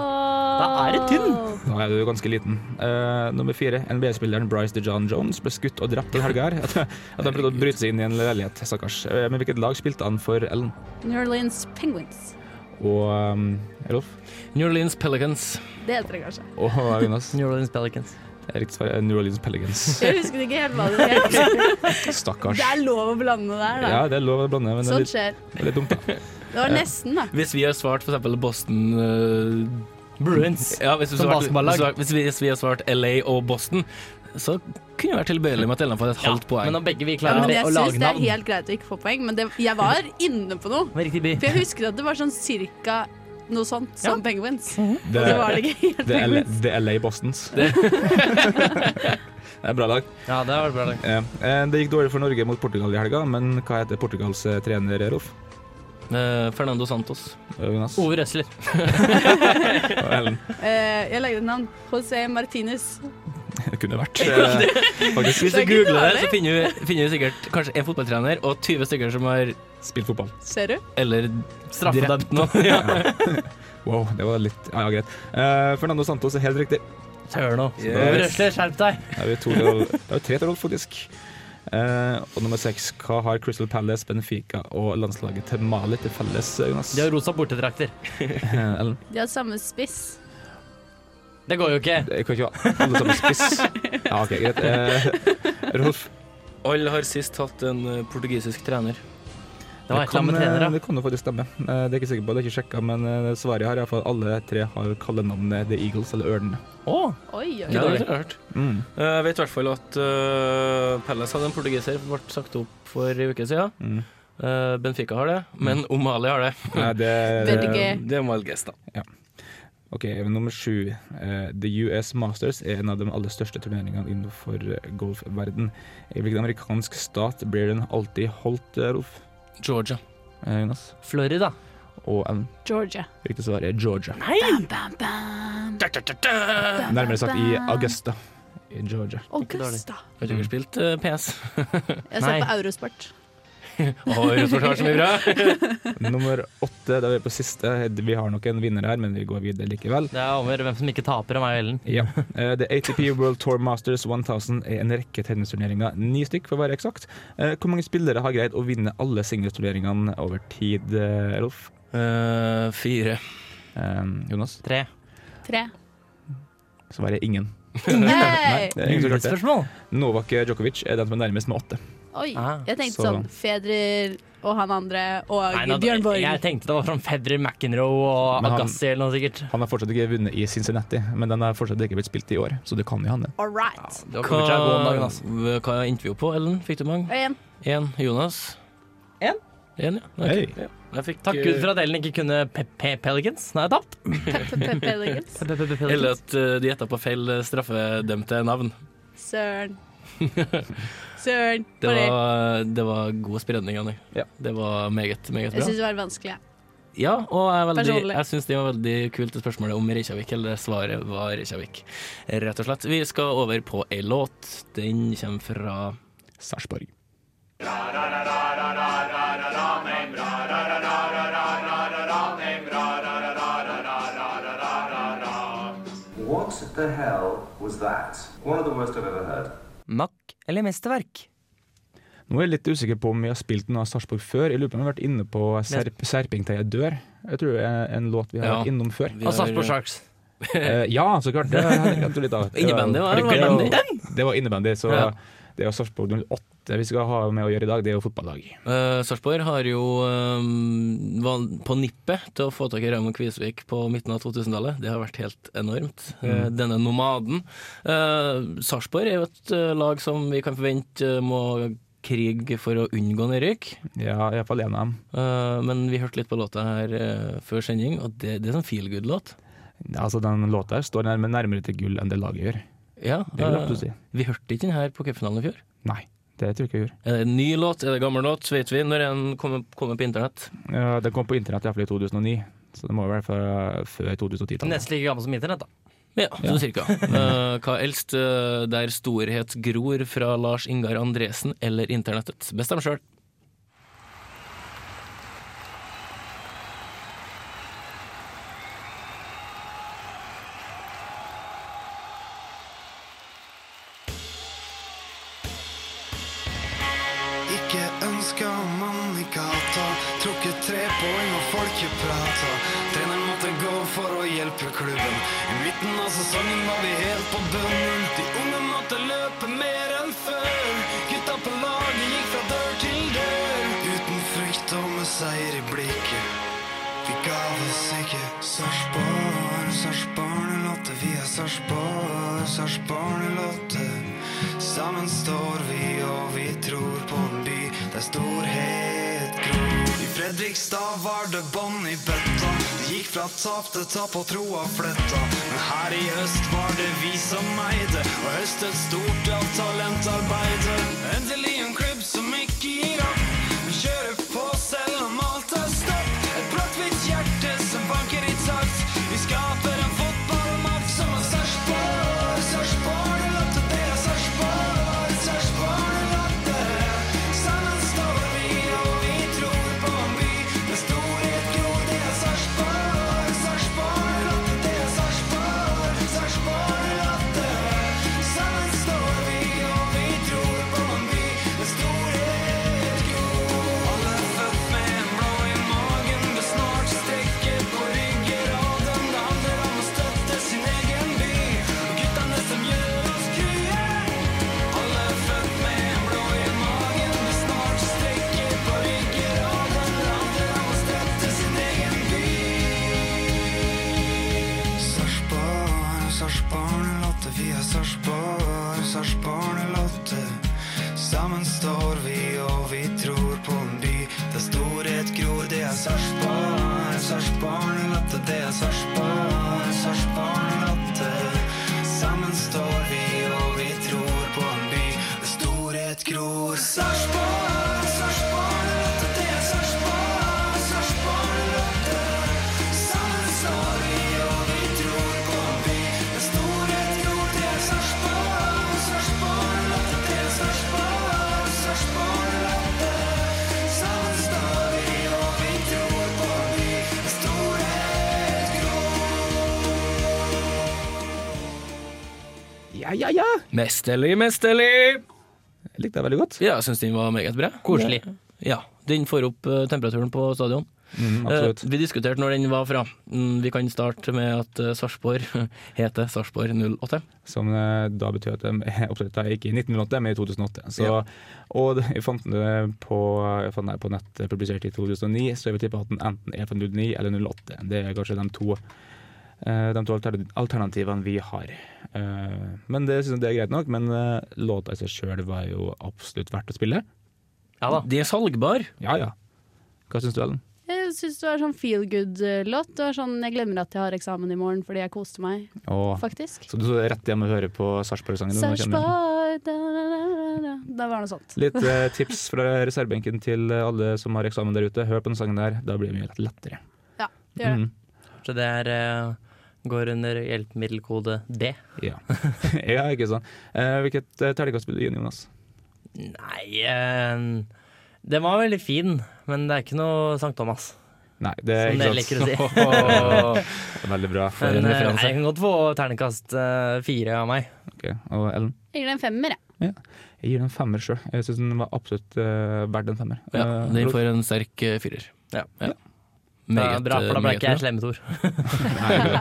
Da er det tynn. Da er du ganske liten. Uh, nummer fire. NBA-spilleren Bryce DeJohn Jones ble skutt og drept den helga her. At, at han prøvde å bryte seg inn i en leilighet, stakkars. Uh, men hvilket lag spilte han for Ellen? New Orleans Penguins. Og um, Rolf? New Orleans Pelicans. Det heter det kanskje. Og Jonas? New Orleans Pelicans. Riktig svar er New Orleans Pelicans. Jeg husker ikke helt hva det het. Stakkars. Det er lov å blande der, da. Ja, det er lov å blande, men det er litt, skjer. det er litt dumt, da. Det var nesten, da. Hvis vi har svart for eksempel Boston uh, Bruins. Ja, hvis, vi Som svart, basketballag. hvis, vi- hvis, vi, har svart LA og Boston, så kunne jeg vært tilbøyelig med at Ellen får et halvt poeng. Men om begge vi Ja, klarer men jeg å syns lage det er helt greit å ikke få poeng, men det, jeg var inne på noe. For jeg husker at det var sånn cirka noe sånt som Penguins. Det, Og så var det ikke helt det, Penguins. det er LA Bostons. Det. er bra lag. Ja, det var et bra lag. Ja. Eh, Det gikk dårlig for Norge mot Portugal i helga, men hva heter Portugals eh, trener, Rolf? Eh, Fernando Santos. Jonas? Ove Røsler. Og Ellen? Eh, jeg lagde navn. José Martinez. Det kunne vært. Faktisk. Hvis Det du googler det, så finner du, finner du sikkert kanskje en fotballtrener og 20 stykker som har Spill fotball. Ser du? eller Straffedømt nå. Ja. Wow, det var litt Ja, ja, greit. Uh, Fernando Santos er helt riktig. Hør nå. Yes. Røsler, skjerp deg. Da er vi to til Det er jo tre til Rolf, faktisk. Uh, og nummer seks. Hva har Crystal Palace, Benfica og landslaget til Mali til felles, Jonas? De har rosa bortedrakter. Eh, Ellen? De har samme spiss. Det går jo ikke. Det kan ikke være alle samme spiss. Ja, OK, greit. Uh, Rolf? Alle har sist hatt en portugisisk trener. Det var et eller kan, annet med eh, trenere. det kan jo faktisk stemme. Eh, Det er ikke sikker på, det er ikke sjekka, men svaret her har iallfall alle tre har kallenavnet The Eagles eller Ørnene. Oh. Oi, oi, Ja, oi. det har jeg hørt. Mm. Eh, Jeg vet i hvert fall at uh, Palace hadde en portugiser, ble sagt opp for en uke siden. Mm. Uh, Benfica har det, men Omali har det. Ja, det, det, Det må jeg guess, da. OK, nummer sju. Uh, The US Masters er en av de aller største turneringene innenfor eh, golfverden. I hvilken amerikansk stat blir den alltid holdt, eh, Rolf? Georgia. Eh, Jonas? Florida. Og en Georgia. Riktig svar er Georgia. Bam, bam, bam. Nærmere sagt i Augusta i Georgia. Augusta. Har du ikke spilt eh, PS? Jeg ser Nei. på Eurosport. Å, Eurosport har så mye bra! Nummer åtte, da er vi på siste. Vi har nok en vinner her, men vi går videre likevel. Det er over hvem som ikke taper av meg og Ellen. Ja. Uh, The ATP World Tour Masters 1000 er en rekke tennisturneringer, ni stykk for å være eksakt. Uh, Hvor mange spillere har greid å vinne alle singelturneringene over tid, eh, Rolf? Uh, fire. Eh, Jonas? Tre. Tre. Svaret er ingen. Nei! Det er ingen som klarte det. Novak Djokovic er den som er nærmest med åtte. Oi. Ah, Jeg tenkte så- sånn Federer og han andre og Nei, nå- Bjørn Borg. Jeg tenkte det var fra Federer, McEnroe og Men han- Agassi eller noe sikkert. Han har fortsatt ikke vunnet i Cincinnati, men den har fortsatt ikke blitt spilt i år, så det kan jo hende. All right. Ja, hva, altså. hva endte vi opp på, Ellen? Fikk du mange? Én. en. Én. Jonas? Én. Én, ja. Okay. Hey. ja. Jeg fikk, Takk Gud for at Ellen ikke kunne Pe Pe Pelicans. Nå har jeg tapt. Eh, Eller at eh, de gjetta på feil eh, straffedømte navn. Søren. Søren. Det var, det var god spredning, Anni. Ja. Det var meget, meget Jeg bra. syns det var vanskelig. jeg. Ja, og jeg, veldig, jeg syns det var veldig kult det spørsmålet om Reykjavik, eller svaret var Reykjavik, rett og slett. Vi skal over på ei låt. Den kommer fra Sarpsborg. What's the hell was that? One of the worst I've ever heard. Mack eller mesterverk? Nå er jeg litt usikker på om vi har spilt noe av Sarpsborg før. Jeg lurer på om vi har vært inne på Serp Serping til jeg dør. Jeg tror det er en låt vi har Ja. vært innom før. Har- Og Sarpsborg Sharks. Eh, ja, så klart. Det har jeg glemt litt av. Innebandy, det, Var det var- det var innebandy, så Ja. Det er jo Sarpsborg 08 vi skal ha med å gjøre i dag. Det er jo fotballag. Uh, Sarpsborg har jo um, var på nippet til å få tak i Raymond Kvisvik på midten av 2000-tallet. Det har vært helt enormt. Mm. Uh, denne nomaden. Uh, Sarpsborg er jo et uh, lag som vi kan forvente eh, må krig for å unngå nedrykk. Ja, iallfall én av dem. Uh, men vi hørte litt på låta her uh, før sending, og det, det er sånn feel good-låt. Ja, altså, den låta her står nærmere, nærmere til gull enn det laget gjør. Ja, Det vil jeg eh, si. Vi hørte ikke den her på cupfinalen i fjor. Nei, det tror jeg ikke vi gjorde. Er det en ny låt, er det en gammel låt, vet vi. Når den kommer, kommer på internett? Ja, den kom på internett iallfall i 2009, så det må jo være før, før 2010-tallet. Nesten like gammel som internett, da. Ja, Ja. sånn cirka. Uh, hva eldst uh, der storhet gror fra Lars Ingar Andresen eller internettet? Bestem sjøl. Tre poeng og folket prata. Treneren måtte gå for å hjelpe klubben. I midten av sesongen var vi helt på bunnen. De unge måtte løpe mer enn før. Gutta på laget gikk fra dør til dør. Uten frykt og med seier i blikket. Vi ga oss ikke Sarpsborg, Sarpsborg-Lotte. Vi er Sarpsborg, Sarpsborg-Lotte. Sammen står vi, og vi tror på en by der storhet Fredrikstad var det bånn i bøtta. Gikk fra tap til tap og troa fletta. Men her i høst var det vi som eide, og høstet stort av talentarbeidet. Endelig en klubb som ikke gir Mesterlig, mesterlig! Jeg likte det veldig godt. Ja, jeg syns den var meget bra. Koselig. Ja, den får opp eh, temperaturen på stadion. Mm. Eh, vi diskuterte når den var fra. Mm, vi kan starte med at uh, Sarpsborg heter Sarpsborg 08. Som da betyr at de er oppretta ikke i 1908, men i 2008. Så, Ja. Og jeg fant det på, på nett publisert i 2009, så jeg vil tippe at den enten er fra 09 eller 08. Det er kanskje de to, de to alter- alternativene vi har. Eh, Men det synes jeg det er greit nok. Men eh, låta i seg sjøl var jo absolutt verdt å spille. Ja da. De er salgbar. Ja ja. Hva syns du, Ellen? Jeg syns det var sånn feel good-låt. Det var sånn, Jeg glemmer at jeg har eksamen i morgen fordi jeg koste meg, Åh, faktisk. Så du så rett hjem og hører på Sarpsborg-sangen? Sarpsborg da, da, da, da, da. Det noe sånt. Litt eh, tips fra reservebenken til alle som har eksamen der ute. Hør på den sangen der, da blir det mye lettere. Ja, det gjør det. Mm. Så det er, eh, går under hjelpemiddelkode D. Ja. ja, ikke sant. Eh, hvilket uh, terningkast vil du gi den, Jonas? Nei eh, Den var veldig fin, men det er ikke noe Sankt Thomas. Nei, det er Som ikke dere liker å si. Veldig bra. For Men en eh, referanse. jeg kan godt få terningkast eh, fire av meg. Ok, Og Ellen? Jeg gir den femmer, jeg. Jeg gir den femmer sjøl. Jeg syns den var absolutt uh, verdt en femmer. Ja, Eh, den får en sterk uh, firer. Ja. Ja. Bra, bra, for da ble ikke jeg slemme, slem Tor.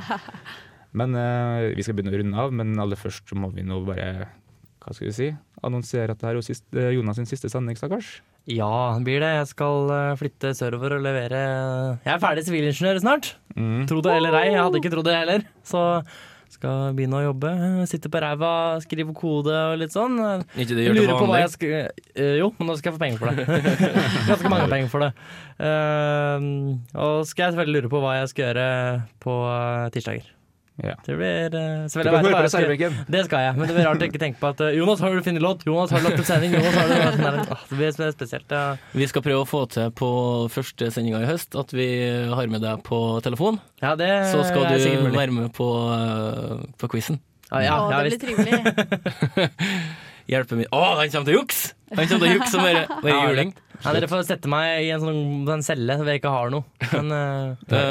Men uh, vi skal begynne å runde av, men aller først må vi nå bare hva skal vi si, annonsere at det er sist, uh, Jonas sin siste sending, stakkars. Ja, det blir det. Jeg skal eh, flytte sørover og levere Jeg er ferdig sivilingeniør snart. Mm. Tro det eller ei, jeg hadde ikke trodd det heller. Så skal begynne å jobbe. Sitte på ræva, skrive kode og litt sånn. Ikke det gjør lurer det vanlig? jeg skal eh, Jo, men nå skal jeg få penger for det. Ganske mange penger for det. Uh, og skal jeg selvfølgelig lure på hva jeg skal gjøre på eh, tirsdager. Ja. Det blir uh, Du kan høre på reservebenken. Det skal jeg, men det blir rart å ikke tenke på at uh, Jonas, har du funnet låt? Jonas, har du lagt opp sending? Jonas, har du sånn der, ah, Det blir spesielt. Ja. Vi skal prøve å få til på første sendinga i høst at vi har med deg på telefon. Ja, det Så skal er du mulig. være med på, uh, på quizen. Ja, ja, Å, ja, det blir trivelig. Hjelpe meg Å, han kommer til å jukse! Han kommer til å jukse og bare, bare juling. Ja, dere får sette meg i en sånn en celle hvor jeg ikke har noe. Men uh, det,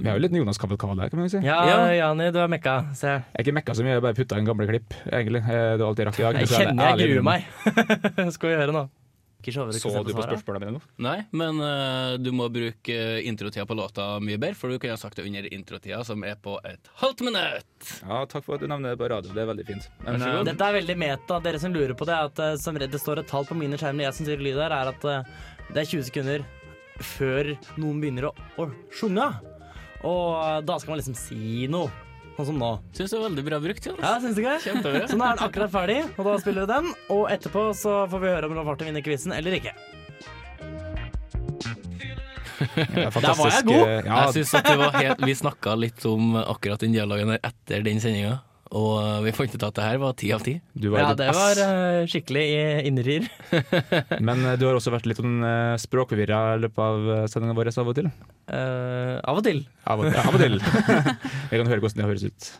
Vi har jo litt Jonas Kavalkade her, kan man si. ja, Ja. Jani, du er mekka. Se. Jeg er ikke mekka så mye, jeg bare putta inn gamle klipp, egentlig. Eh, Det var alt jeg rakk i dag. Jeg er kjenner jeg gruer meg. Skal vi høre nå? Ikke så Så du på spørsmåla mine nå? Nei, men uh, du må bruke uh, introtida på låta mye bedre, for du kunne ha sagt det under introtida, som er på et halvt minutt. Ja, takk for at du nevner det på radio, det er veldig fint. Men, Vær så god. eh, Dette er veldig meta. Dere som lurer på det, at uh, som redd det står et tall på mine skjermer, jeg som sier lyd her, er at det er 20 sekunder før noen begynner å, å sjunge. Og da skal man liksom si noe. Sånn som nå. Syns det var veldig bra brukt, Jonas. Ja, syns du ikke? Kjempebra. Så nå er den akkurat ferdig, og da spiller vi den. Og etterpå så får vi høre om Ravarten vinner quizen eller ikke. det er Der var jeg god. eh, Ja, Jeg synes at det var helt Vi snakka litt om akkurat den dialogen der etter den sendinga, og uh, vi fant ut at det her var ti av ti. du var Ja, det var uh, skikkelig i- Men eh, du har også vært litt sånn uh, språkforvirra i løpet av sendinga vår av og til. Uh, av og til. Av og, ja, av og til. Jeg kan høre hvordan det høres ut.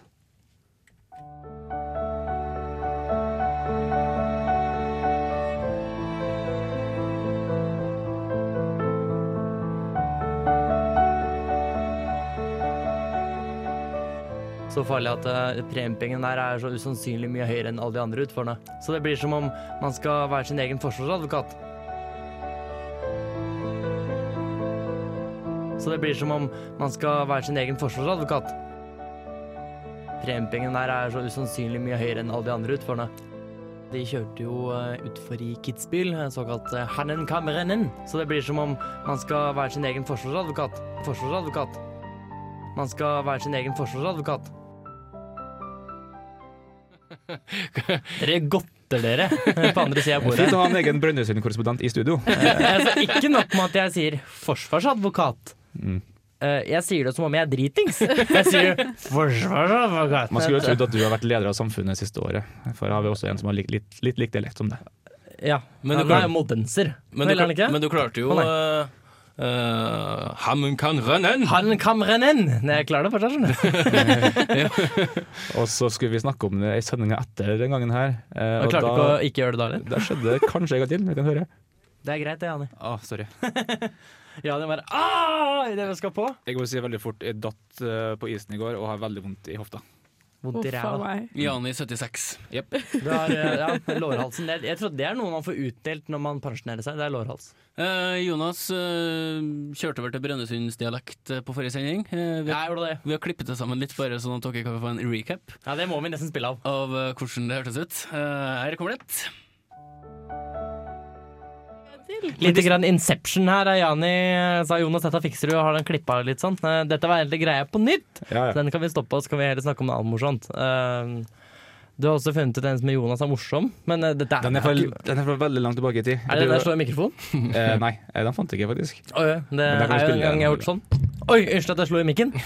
Så farlig at uh, premiepengen der er så usannsynlig mye høyere enn alle de andre utførende. Så det blir som om man skal være sin egen forsvarsadvokat. Så det blir som om man skal være sin egen forsvarsadvokat. Premiepengene der er så usannsynlig mye høyere enn alle de andre utførende. De kjørte jo uh, utfor i Kitzbühel, såkalt uh, Hannenkammerrennen. Så det blir som om man skal være sin egen forsvarsadvokat. Forsvarsadvokat. Man skal være sin egen forsvarsadvokat. Dere godter dere på andre sida av bordet. Fint å ha en egen Brønnøysund-korrespondent i studio. Eh, altså, ikke nok med at jeg sier forsvarsadvokat. Mm. Eh, jeg sier det som om jeg er dritings. Jeg sier forsvarsadvokat. Man skulle jo trodd at du har vært leder av samfunnet siste året. For har vi også en som har litt, litt, litt lik dialekt som deg. Ja, Men du han er modenser. Men, du, men klarte jo. Uh, han kan rennen! Han kan rennen! Nei, Jeg klarer det fortsatt, skjønner du. Og så skulle vi snakke om det i sendinga etter den gangen her. Uh, Og klarte da, ikke å ikke gjøre det da heller. da skjedde det kanskje en gang til. Vi kan høre. Det er greit, det, Jani. Ah, sorry. Jani bare ah, idet vi skal på. Jeg må si veldig fort, jeg datt eh, på isen i går og har veldig vondt i hofta. Vondt i ræva. Jani 76. Du eh, ja, lårhalsen. Jeg, Jeg tror det er noe man får utdelt når man pensjonerer seg. Det er lårhals. Eh, Jonas eh, kjørte over til Brønnøysundsdialekt eh, på forrige sending. Eh, vi, har, ja, det. vi har klippet det sammen litt, bare sånn at dere kan få en recap Ja, det må vi nesten spille av. av eh, hvordan det hørtes ut. Eh, her kommer det. Litt grann Inception her. er Jani sa Jonas, dette fikser du, og har den klippa litt sånn. Eh, Dette var egentlig greia på nytt. Ja, Så Den kan vi stoppe, og så kan vi heller snakke om noe annet morsomt. Eh, Du har også funnet ut en som Jonas er morsom, men eh, dette er Den er, fra, den er fra veldig langt tilbake i tid. Er det den der står i mikrofon? Eh, nei, den fant jeg ikke, faktisk. Det der kan vi er jo en gang jeg har gjort sånn. Oi, unnskyld at jeg slo i mikken.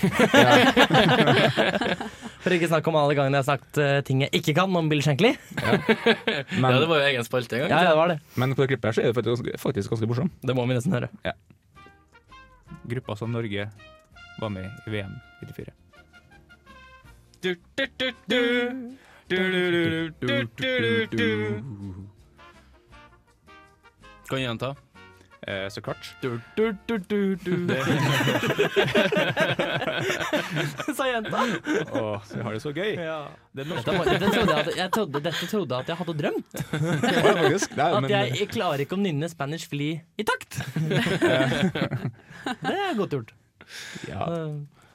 For ikke snakke om alle gangene jeg har sagt eh, ting jeg ikke kan om Bill Shankly. Men, Ja, det var jo egen spalte en gang. Ja, ja, det var det. men på det klippet her så er det faktisk, ganske- faktisk ganske morsom. Det må vi nesten høre. Gruppa som Norge var med i VM 94. Du, du, du, du. Du, du, du, du, du, du, du. Kan gjenta? Eh, så klart. Du, du, du, du, du. Sa jenta. Å, vi har det så gøy. Ja. Det Dette, dette, trodde jeg, at- jeg trodde, dette trodde jeg at jeg hadde drømt. Nei, At jeg, jeg klarer ikke å nynne Spanish Flea i takt. Det er godt gjort. Ja.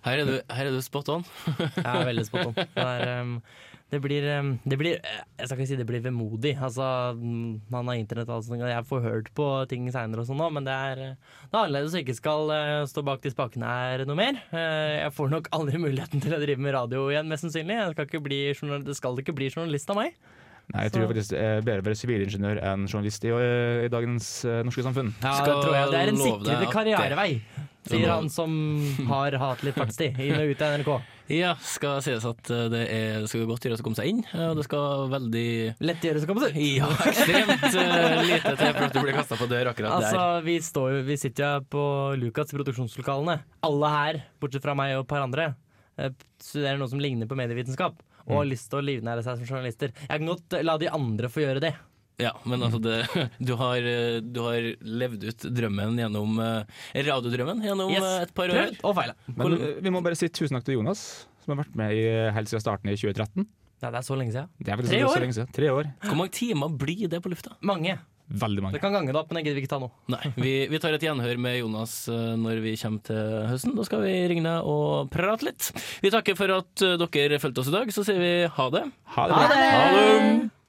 Her er du, her er du spot on. Jeg er veldig spot on. Det, er, um, det blir, um, det blir Jeg skal ikke si det blir vemodig. Altså, man har internett og alt sånt, jeg får hørt på ting seinere og sånn men det er, det er annerledes å ikke skal eh, stå bak de spakene her noe mer. Eh, Jeg får nok aldri muligheten til å drive med radio igjen, mest sannsynlig. Skal bli, det skal ikke bli journalist av meg. Nei, jeg tror faktisk det er bedre å være sivilingeniør enn journalist i, i dagens eh, norske samfunn. Ja, det tror jeg. Det er en sikrere karrierevei, sier han som har hatt litt fartstid inn og ut av NRK. Ja, skal sies at eh, det, er, det skal godt gjøres å komme seg inn, eh, og det skal veldig Lett gjøres å komme seg ut. Ja, ekstremt eh, lite til for at du blir kasta på dør akkurat Altså, der. vi, står, jo- vi sitter jo på Lukas i produksjonslokalene. Alle her, bortsett fra meg og et par andre, eh, studerer noe som ligner på medievitenskap. Og har lyst til å livnære seg som journalister. Jeg kan godt la de andre få gjøre det. Ja, men altså det, du, har, eh, du har levd ut drømmen gjennom eh, radiodrømmen gjennom Yes. eh, et par år. Og feila. Men vi må bare si tusen takk til Jonas, som har vært med i helt siden starten i 2013. Ja, det er så lenge siden. Det er Tre så år? lenge siden. Tre år. Hvor mange timer blir det på lufta? Mange. Veldig mange. Det kan gange det opp, men jeg gidder ikke ta nå. Nei, vi, vi tar et gjenhør med Jonas eh, når vi kommer til høsten. Da skal vi ringe deg og prate litt. Vi takker for at eh, dere fulgte oss i dag. Så sier vi ha det. Ha det bra. Ha det.